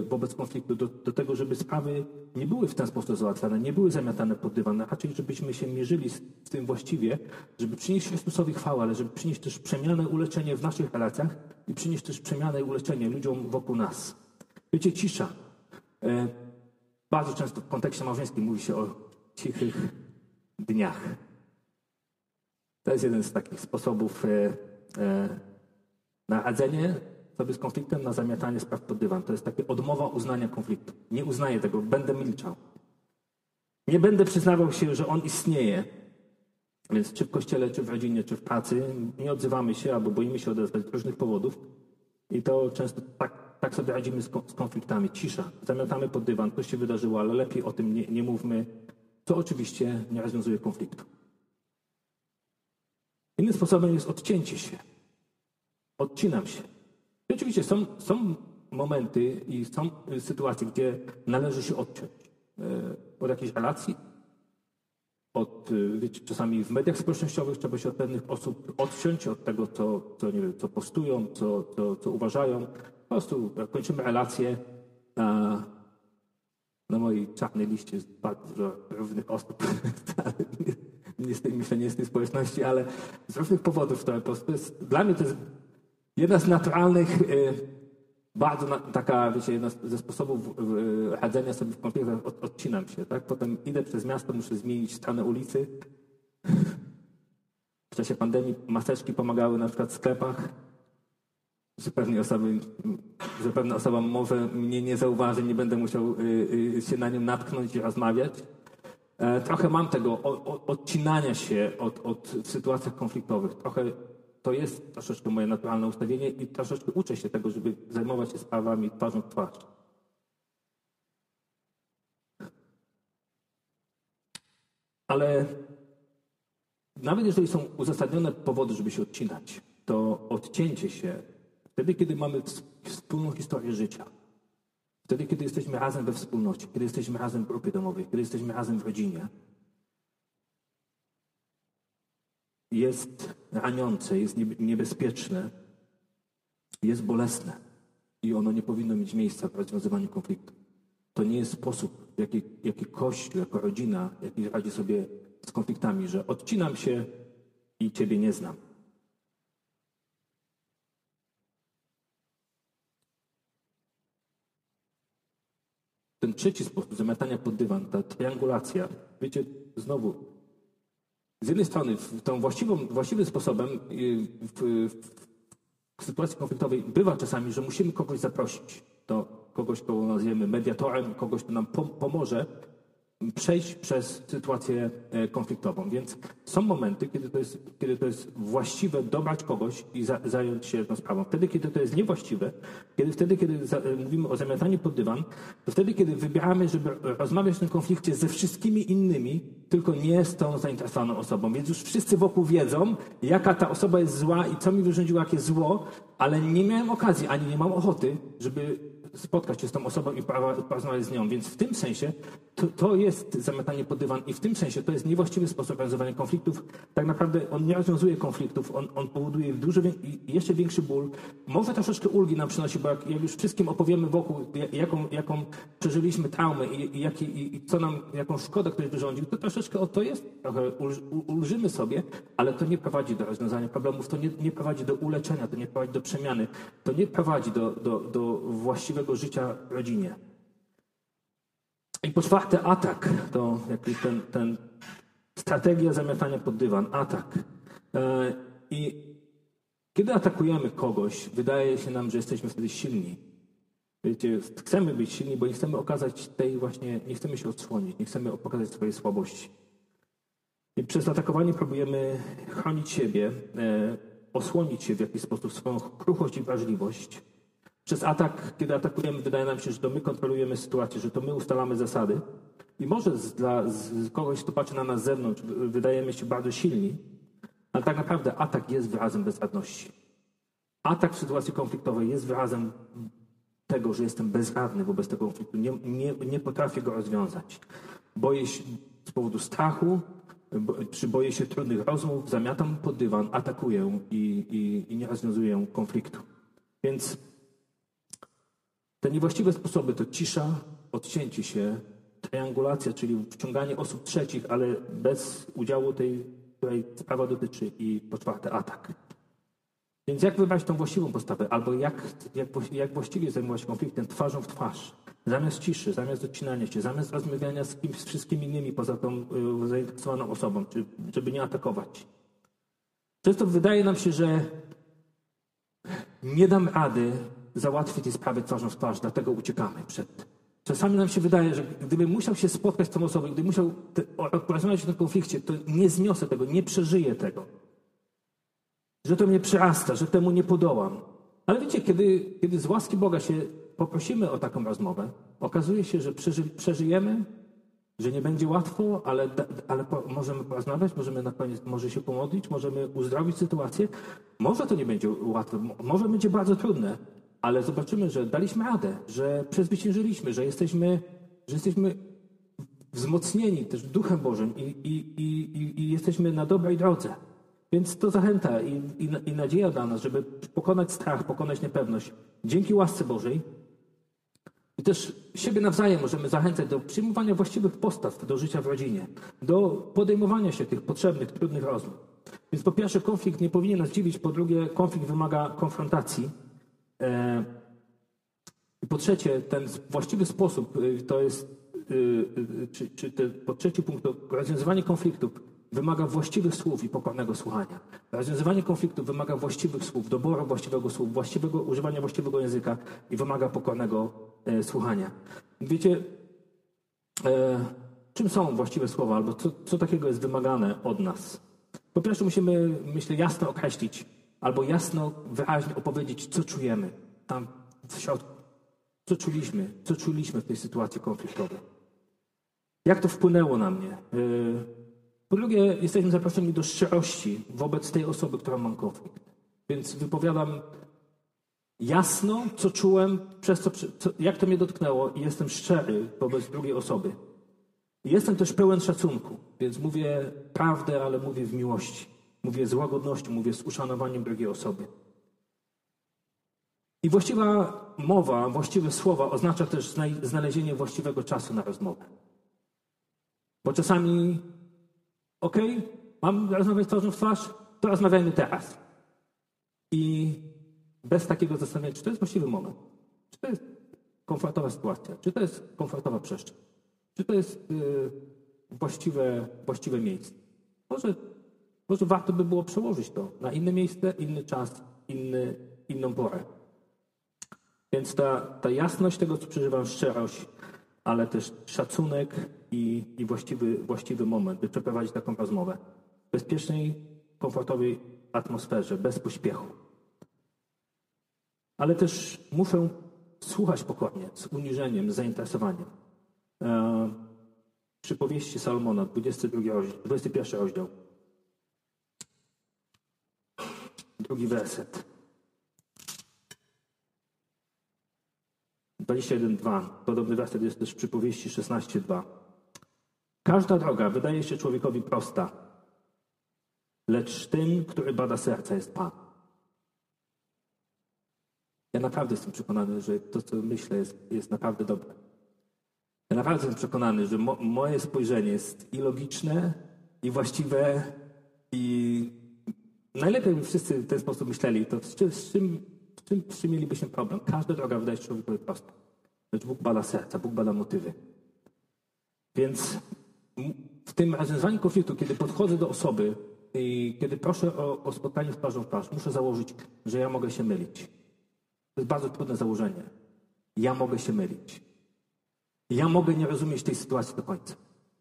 wobec konfliktu, do, do, tego, żeby sprawy nie były w ten sposób załatwiane, nie były zamiatane pod dywan, raczej żebyśmy się mierzyli z tym właściwie, żeby przynieść Chrystusowi chwałę, ale żeby przynieść też przemianę, uleczenie w naszych relacjach i przynieść też przemianę i uleczenie ludziom wokół nas. Wiecie, cisza. E, bardzo często w kontekście małżeńskim mówi się o cichych dniach. To jest jeden z takich sposobów e, e, na radzenie sobie z konfliktem, na zamiatanie spraw pod dywan. To jest takie odmowa uznania konfliktu. Nie uznaję tego, będę milczał. Nie będę przyznawał się, że on istnieje. Więc czy w kościele, czy w rodzinie, czy w pracy nie odzywamy się albo boimy się odezwać z różnych powodów. I to często tak tak sobie radzimy z, konfliktami. Cisza. Zamiatamy pod dywan. To się wydarzyło, ale lepiej o tym nie, nie mówmy. To oczywiście nie rozwiązuje konfliktu. Innym sposobem jest odcięcie się. Odcinam się. I oczywiście są, są momenty i są sytuacje, gdzie należy się odciąć e, od jakiejś relacji, od, e, wiecie, czasami w mediach społecznościowych trzeba się od pewnych osób odciąć, od tego, co, co, nie wiem, co postują, co, co, co uważają, po prostu kończymy relację. Na, na mojej czarnej liście jest bardzo różnych osób. nie z tej, myślę, z społeczności, ale z różnych powodów. To, to jest, dla mnie to jest jedna z naturalnych, y, bardzo na, taka, wiecie, jedna ze sposobów y, radzenia sobie w konfliktach, od, odcinam się, tak? Potem idę przez miasto, muszę zmienić stronę ulicy. W czasie pandemii maseczki pomagały na przykład w sklepach że pewnie osoby, że pewna osoba może mnie nie zauważy, nie będę musiał y, y, się na nią natknąć i rozmawiać. E, trochę mam tego odcinania się od, od w sytuacjach konfliktowych. Trochę to jest troszeczkę moje naturalne ustawienie i troszeczkę uczę się tego, żeby zajmować się sprawami twarzą w twarz. Ale nawet jeżeli są uzasadnione powody, żeby się odcinać, to odcięcie się Wtedy, kiedy mamy wspólną historię życia. Wtedy, kiedy jesteśmy razem we wspólnocie, kiedy jesteśmy razem w grupie domowej, kiedy jesteśmy razem w rodzinie. Jest raniące, jest niebezpieczne, jest bolesne i ono nie powinno mieć miejsca w rozwiązywaniu konfliktu. To nie jest sposób, w jaki, jaki Kościół, jako rodzina, jaki radzi sobie z konfliktami, że odcinam się i Ciebie nie znam. Ten trzeci sposób zamiatania pod dywan, ta triangulacja, wiecie, znowu, z jednej strony tą właściwą, właściwym sposobem y, w, w, w sytuacji konfliktowej bywa czasami, że musimy kogoś zaprosić do kogoś, kogo nazwiemy mediatorem, kogoś, kto nam pom- pomoże przejść przez sytuację e, konfliktową. Więc są momenty, kiedy to jest, kiedy to jest właściwe dobrać kogoś i za, zająć się tą sprawą. Wtedy, kiedy to jest niewłaściwe, kiedy wtedy, kiedy za, e, mówimy o zamiataniu pod dywan, to wtedy, kiedy wybieramy, żeby rozmawiać w tym konflikcie ze wszystkimi innymi, tylko nie z tą zainteresowaną osobą. Więc już wszyscy wokół wiedzą, jaka ta osoba jest zła i co mi wyrządziło jakie zło, ale nie miałem okazji, ani nie mam ochoty, żeby spotkać się z tą osobą i porozmawiać z nią. Więc w tym sensie to, to jest zamiatanie pod dywan i w tym sensie to jest niewłaściwy sposób rozwiązywania konfliktów. Tak naprawdę on nie rozwiązuje konfliktów, on, on powoduje jeszcze większy ból. Może troszeczkę ulgi nam przynosi, bo jak, jak już wszystkim opowiemy wokół, ja- jaką, jaką przeżyliśmy traumę i, i, jakie- i, i co nam, jaką szkodę ktoś wyrządził, to troszeczkę o to jest, trochę ulżymy sobie, ale to nie prowadzi do rozwiązania problemów, to nie, nie prowadzi do uleczenia, to nie prowadzi do przemiany, to nie prowadzi do, do, do właściwego życia w rodzinie. I po czwarte, atak. To jakby ten, ten strategia zamiatania pod dywan, atak. E, I kiedy atakujemy kogoś, wydaje się nam, że jesteśmy wtedy silni. Wiecie, chcemy być silni, bo nie chcemy okazać tej właśnie, nie chcemy się odsłonić, nie chcemy pokazać swojej słabości. I przez atakowanie próbujemy chronić siebie, e, osłonić się w jakiś sposób, swoją kruchość i wrażliwość. Przez atak, kiedy atakujemy, wydaje nam się, że to my kontrolujemy sytuację, że to my ustalamy zasady. I może dla kogoś, kto patrzy na nas z zewnątrz, wydajemy się bardzo silni, ale tak naprawdę atak jest wyrazem bezradności. Atak w sytuacji konfliktowej jest wyrazem tego, że jestem bezradny wobec tego konfliktu. Nie, nie, nie potrafię go rozwiązać. Boję się z powodu strachu, bo, czy boję się trudnych rozmów, zamiatam pod dywan, atakuję i, i, i nie rozwiązuję konfliktu. Więc te niewłaściwe sposoby to cisza, odcięcie się, triangulacja, czyli wciąganie osób trzecich, ale bez udziału tej, której sprawa dotyczy i po czwarte atak. Więc jak wybrać tą właściwą postawę, albo jak, jak, jak właściwie zajmować konfliktem twarzą w twarz, zamiast ciszy, zamiast odcinania się, zamiast rozmawiania z, z wszystkimi innymi poza tą y, zainteresowaną osobą, czy, żeby nie atakować. Często wydaje nam się, że nie dam rady załatwić tej sprawy twarzą w twarz, dlatego uciekamy przed. Czasami nam się wydaje, że gdybym musiał się spotkać z tą osobą, gdybym musiał porozmawiać o tym konflikcie, to nie zniosę tego, nie przeżyję tego. Że to mnie przyrasta, że temu nie podołam. Ale wiecie, kiedy, kiedy z łaski Boga się poprosimy o taką rozmowę, okazuje się, że przeży, przeżyjemy, że nie będzie łatwo, ale, ale po, możemy porozmawiać, możemy na koniec może się pomodlić, możemy uzdrowić sytuację. Może to nie będzie łatwe, mo- może będzie bardzo trudne, ale zobaczymy, że daliśmy radę, że przezwyciężyliśmy, że jesteśmy, że jesteśmy wzmocnieni też Duchem Bożym i, i, i, i, jesteśmy na dobrej drodze. Więc to zachęta i, i, i nadzieja dla nas, żeby pokonać strach, pokonać niepewność. Dzięki łasce Bożej i też siebie nawzajem możemy zachęcać do przyjmowania właściwych postaw do życia w rodzinie, do podejmowania się tych potrzebnych, trudnych rozmów. Więc po pierwsze, konflikt nie powinien nas dziwić, po drugie, konflikt wymaga konfrontacji. E, po trzecie, ten właściwy sposób y, to jest, y, y, czy, czy ten, po trzeci punkt, to rozwiązywanie konfliktów wymaga właściwych słów i pokornego słuchania. Rozwiązywanie konfliktów wymaga właściwych słów, doboru właściwego słów, właściwego używania właściwego języka i wymaga pokornego e, słuchania. Wiecie, e, czym są właściwe słowa, albo co, co takiego jest wymagane od nas? Po pierwsze musimy, myślę, jasno określić, albo jasno, wyraźnie opowiedzieć, co czujemy tam w środku. Co czuliśmy, co czuliśmy w tej sytuacji konfliktowej. Jak to wpłynęło na mnie? E, po drugie, jesteśmy zaproszeni do szczerości wobec tej osoby, która ma konflikt. Więc wypowiadam jasno, co czułem, przez co, co, jak to mnie dotknęło i jestem szczery wobec drugiej osoby. Jestem też pełen szacunku, więc mówię prawdę, ale mówię w miłości. Mówię z łagodnością, mówię z uszanowaniem drugiej osoby. I właściwa mowa, właściwe słowa oznacza też znalezienie właściwego czasu na rozmowę. Bo czasami, okej, mam rozmawiać twarzą w twarz, to rozmawiajmy teraz. I bez takiego zastanowienia, czy to jest właściwy moment, czy to jest komfortowa sytuacja, czy to jest komfortowa przestrzeń, czy to jest y, właściwe, właściwe miejsce. Może, może warto by było przełożyć to na inne miejsce, inny czas, inny, inną porę. Więc ta, ta jasność tego, co przeżywam, szczerość, ale też szacunek i, i właściwy, właściwy moment, by przeprowadzić taką rozmowę. W bezpiecznej, komfortowej atmosferze, bez pośpiechu. Ale też muszę słuchać pokornie, z uniżeniem, z zainteresowaniem. E, przypowieści Salomona, 22 rozdział, 21 rozdział. Drugi werset. 21.2. Podobny werset jest też w przypowieści 16.2. Każda droga wydaje się człowiekowi prosta, lecz tym, który bada serca, jest Pan. Ja naprawdę jestem przekonany, że to, co myślę, jest, jest naprawdę dobre. Ja naprawdę jestem przekonany, że mo, moje spojrzenie jest i logiczne, i właściwe, i najlepiej by wszyscy w ten sposób myśleli, to z czym, z czym, z czym, mielibyśmy problem? Każda droga wydaje się człowiekowi prosta. Lecz Bóg bada serca, Bóg bada motywy. Więc w tym rozwiązaniu konfliktu, kiedy podchodzę do osoby i kiedy proszę o, o spotkanie z twarzą w twarz, muszę założyć, że ja mogę się mylić. To jest bardzo trudne założenie. Ja mogę się mylić. Ja mogę nie rozumieć tej sytuacji do końca.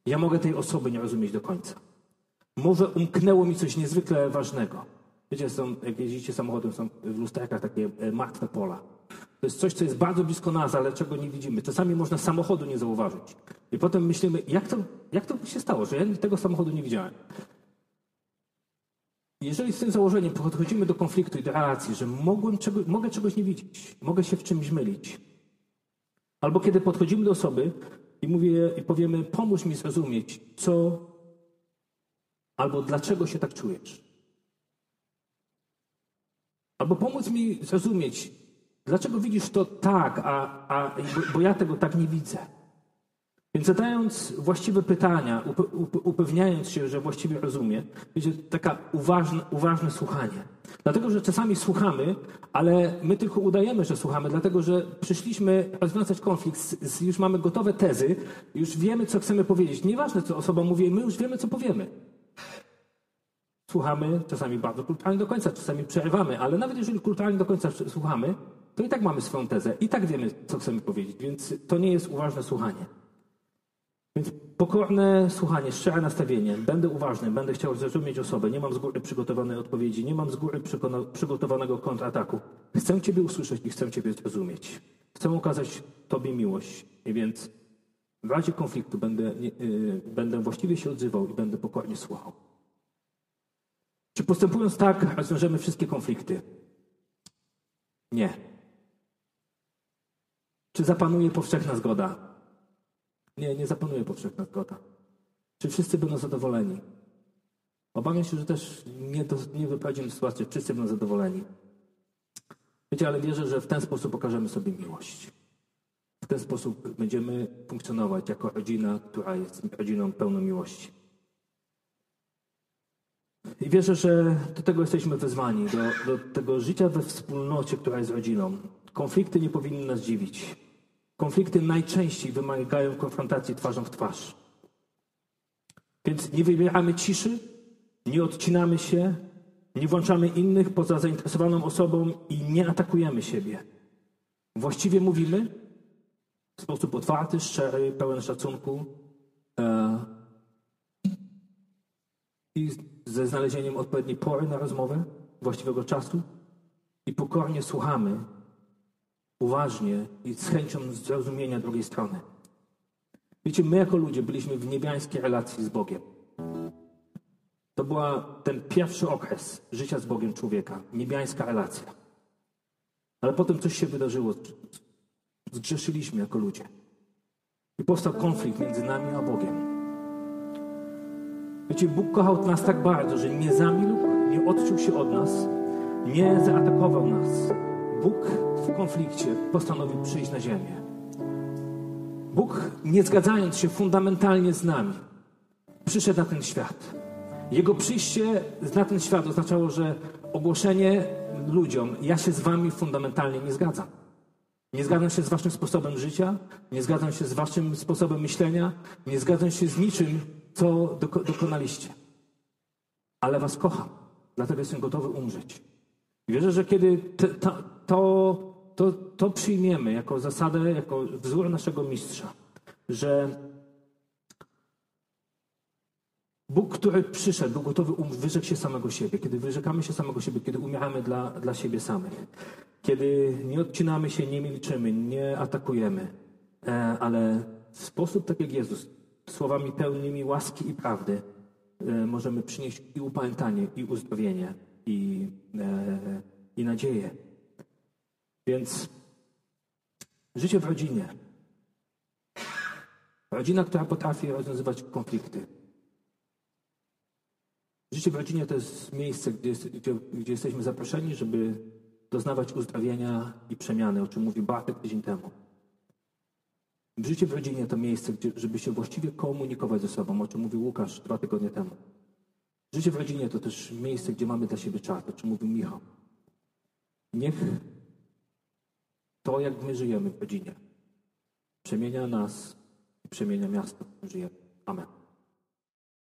Ja mogę tej osoby nie rozumieć do końca. Może umknęło mi coś niezwykle ważnego. Wiecie, są, jak jeździcie samochodem, są w lusterkach takie e, martwe pola. To jest coś, co jest bardzo blisko nas, ale czego nie widzimy. Czasami można samochodu nie zauważyć. I potem myślimy, jak to, jak to się stało, że ja tego samochodu nie widziałem. Jeżeli z tym założeniem podchodzimy do konfliktu i do relacji, że mogłem czego, mogę czegoś nie widzieć, mogę się w czymś mylić, albo kiedy podchodzimy do osoby i, mówię, i powiemy, pomóż mi zrozumieć, co albo dlaczego się tak czujesz. Albo pomóc mi zrozumieć, dlaczego widzisz to tak, a, a, bo ja tego tak nie widzę. Więc zadając właściwe pytania, upewniając się, że właściwie rozumie, będzie taka uważne, uważne słuchanie. Dlatego, że czasami słuchamy, ale my tylko udajemy, że słuchamy, dlatego, że przyszliśmy rozwiązać konflikt, już mamy gotowe tezy, już wiemy, co chcemy powiedzieć. Nieważne, co osoba mówi, my już wiemy, co powiemy. Słuchamy czasami bardzo kulturalnie do końca, czasami przerywamy, ale nawet jeżeli kulturalnie do końca słuchamy, to i tak mamy swoją tezę, i tak wiemy, co chcemy powiedzieć, więc to nie jest uważne słuchanie. Więc pokorne słuchanie, szczere nastawienie. Będę uważny, będę chciał zrozumieć osobę. Nie mam z góry przygotowanej odpowiedzi, nie mam z góry przygotowanego kontrataku. Chcę Ciebie usłyszeć i chcę Ciebie zrozumieć. Chcę okazać Tobie miłość. I więc w razie konfliktu będę, yy, będę właściwie się odzywał i będę pokornie słuchał. Czy postępując tak, rozwiążemy wszystkie konflikty? Nie. Czy zapanuje powszechna zgoda? Nie, nie zapanuje powszechna zgoda. Czy wszyscy będą zadowoleni? Obawiam się, że też nie, nie wyprowadzimy sytuacji, wszyscy będą zadowoleni. Wiecie, ale wierzę, że w ten sposób pokażemy sobie miłość. W ten sposób będziemy funkcjonować jako rodzina, która jest rodziną pełną miłości. I wierzę, że do tego jesteśmy wezwani, do, do tego życia we wspólnocie, która jest rodziną. Konflikty nie powinny nas dziwić. Konflikty najczęściej wymagają konfrontacji twarzą w twarz. Więc nie wybieramy ciszy, nie odcinamy się, nie włączamy innych poza zainteresowaną osobą i nie atakujemy siebie. Właściwie mówimy w sposób otwarty, szczery, pełen szacunku e, i ze znalezieniem odpowiedniej pory na rozmowę, właściwego czasu i pokornie słuchamy uważnie i z chęcią zrozumienia drugiej strony. Wiecie, my jako ludzie byliśmy w niebiańskiej relacji z Bogiem. To był ten pierwszy okres życia z Bogiem człowieka, niebiańska relacja. Ale potem coś się wydarzyło. Zgrzeszyliśmy jako ludzie. I powstał konflikt między nami a Bogiem. Wiecie, Bóg kochał nas tak bardzo, że nie zamilkł, nie odczuł się od nas, nie zaatakował nas. Bóg w konflikcie postanowił przyjść na ziemię. Bóg, nie zgadzając się fundamentalnie z nami, przyszedł na ten świat. Jego przyjście na ten świat oznaczało, że ogłoszenie ludziom, ja się z wami fundamentalnie nie zgadzam. Nie zgadzam się z waszym sposobem życia, nie zgadzam się z waszym sposobem myślenia, nie zgadzam się z niczym, co dokonaliście. Ale was kocham, dlatego jestem gotowy umrzeć. Wierzę, że kiedy to, to, to, to przyjmiemy jako zasadę, jako wzór naszego mistrza, że Bóg, który przyszedł, był gotowy um- wyrzec się samego siebie. Kiedy wyrzekamy się samego siebie, kiedy umieramy dla, dla siebie samych, kiedy nie odcinamy się, nie milczymy, nie atakujemy, e, ale w sposób tak jak Jezus, słowami pełnymi łaski i prawdy, e, możemy przynieść i upamiętanie, i uzdrowienie, i, e, i nadzieję. Więc życie w rodzinie. Rodzina, która potrafi rozwiązywać konflikty. Życie w rodzinie to jest miejsce, gdzie, gdzie, gdzie jesteśmy zaproszeni, żeby doznawać uzdrowienia i przemiany, o czym mówił Bartek tydzień temu. Życie w rodzinie to miejsce, gdzie, żeby się właściwie komunikować ze sobą, o czym mówił Łukasz dwa tygodnie temu. Życie w rodzinie to też miejsce, gdzie mamy dla siebie czas, o czym mówił Michał. Niech to, jak my żyjemy w rodzinie, przemienia nas i przemienia miasto, w którym żyjemy. Amen.